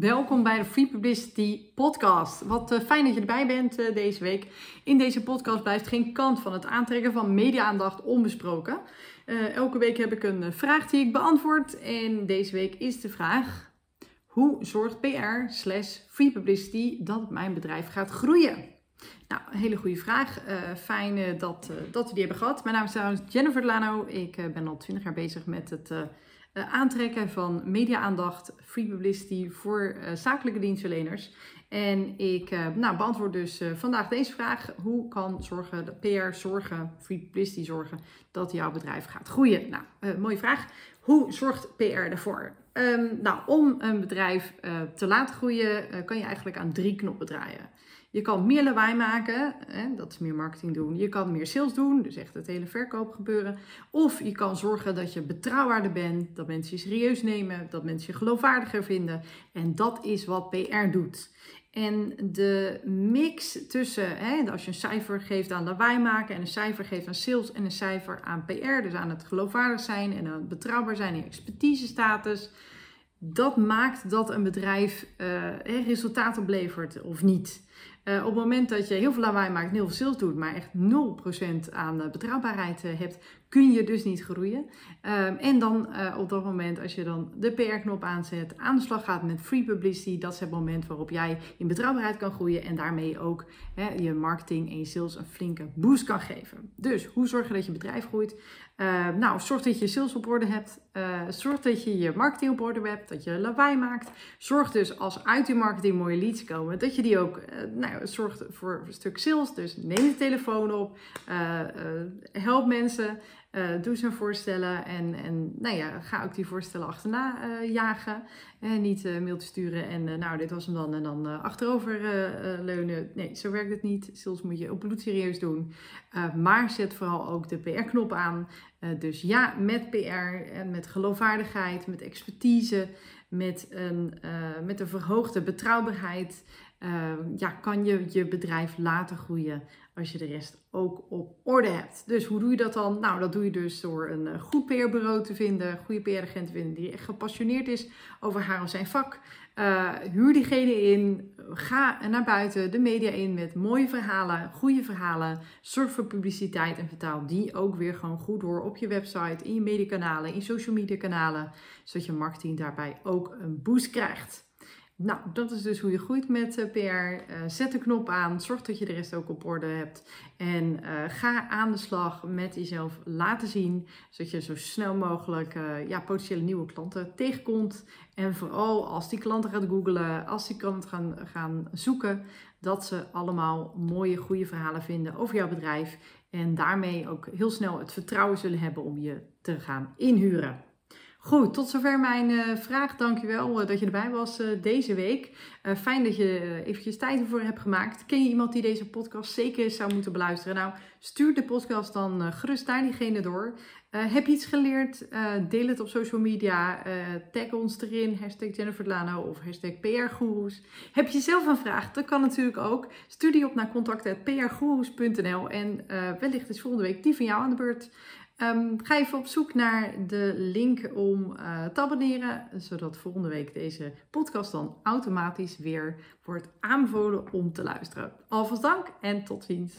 Welkom bij de Free Publicity Podcast. Wat uh, fijn dat je erbij bent uh, deze week. In deze podcast blijft geen kant van het aantrekken van media-aandacht onbesproken. Uh, elke week heb ik een vraag die ik beantwoord. En deze week is de vraag: hoe zorgt PR slash free publicity dat mijn bedrijf gaat groeien? Nou, hele goede vraag. fijn dat, dat we die hebben gehad. Mijn naam is trouwens Jennifer Lano. Ik ben al 20 jaar bezig met het uh, aantrekken van media-aandacht, free publicity voor uh, zakelijke dienstverleners. En ik uh, nou, beantwoord dus vandaag deze vraag. Hoe kan zorgen, de PR zorgen, free publicity zorgen, dat jouw bedrijf gaat groeien? Nou, mooie vraag. Hoe zorgt PR ervoor? Um, nou, om een bedrijf te laten groeien, kan je eigenlijk aan drie knoppen draaien. Je kan meer lawaai maken, hè, dat is meer marketing doen. Je kan meer sales doen, dus echt het hele verkoop gebeuren. Of je kan zorgen dat je betrouwbaarder bent, dat mensen je serieus nemen, dat mensen je geloofwaardiger vinden. En dat is wat PR doet. En de mix tussen, hè, als je een cijfer geeft aan lawaai maken en een cijfer geeft aan sales en een cijfer aan PR, dus aan het geloofwaardig zijn en aan het betrouwbaar zijn in expertise status, dat maakt dat een bedrijf uh, resultaat oplevert of niet. Uh, op het moment dat je heel veel lawaai maakt heel veel sales doet, maar echt 0% aan uh, betrouwbaarheid uh, hebt, kun je dus niet groeien. Um, en dan op dat moment, als je dan de PR-knop aanzet, aan de slag gaat met free publicity, dat is het moment waarop jij in betrouwbaarheid kan groeien en daarmee ook je marketing en je sales een flinke boost kan geven. Dus hoe zorg je dat je bedrijf groeit? Nou, zorg dat je sales op orde hebt. zorg dat je je marketing op orde hebt, dat je lawaai maakt. Zorg dus als uit je marketing mooie leads komen, dat je die ook nou, zorgt voor een stuk sales. Dus neem de telefoon op, uh, uh, help mensen, uh, doe ze voorstellen en, en nou ja, ga ook die voorstellen achterna jagen. En niet mail te sturen en nou, dit was hem dan en dan achterover leunen. Nee, zo werkt het niet. Sales moet je op bloedserieus doen. maar zet vooral ook de PR-knop aan. dus ja, met PR en met geloofwaardigheid, met expertise, met een, met een verhoogde betrouwbaarheid. Ehm, ja, kan je je bedrijf laten groeien als je de rest ook op orde hebt. Dus hoe doe je dat dan? Nou, dat doe je dus door een eh, goed PR-bureau te vinden, een goede PR-agent te vinden die echt gepassioneerd is over haar of zijn vak. Uh, huur diegene in, ga naar buiten, de media in met mooie verhalen, goede verhalen. Zorg voor publiciteit en vertaal die ook weer gewoon goed door op je website, in je mediakanalen, in social media kanalen, zodat je marketing daarbij ook een boost krijgt. Nou, dat is dus hoe je groeit met eh, PR. Eh, zet de knop aan, zorg dat je de rest ook op orde hebt. En uh, ga aan de slag met jezelf laten zien, zodat je zo snel mogelijk ja, potentiële nieuwe klanten tegenkomt. En vooral als die klanten gaan googlen, als die klanten gaan, gaan zoeken, dat ze allemaal mooie, goede verhalen vinden over jouw bedrijf. En daarmee ook heel snel het vertrouwen zullen hebben om je te gaan inhuren. Goed, tot zover mijn uh, vraag. Dankjewel uh, dat je erbij was uh, deze week. fijn dat je eventjes tijd ervoor hebt gemaakt. Ken je iemand die deze podcast zeker zou moeten beluisteren? Nou, stuur de podcast dan gerust naar diegene door. heb je iets geleerd? deel het op social media. tag ons erin. Hashtag Jennifer of hashtag PRGurus. Heb je zelf een vraag? Dat kan natuurlijk ook. Stuur die op naar contact.prgurus.nl en wellicht is volgende week die van jou aan de beurt. Um, ga even op zoek naar de link om uh, te abonneren, zodat volgende week deze podcast dan automatisch weer wordt aanbevolen om te luisteren. Alvast dank en tot ziens.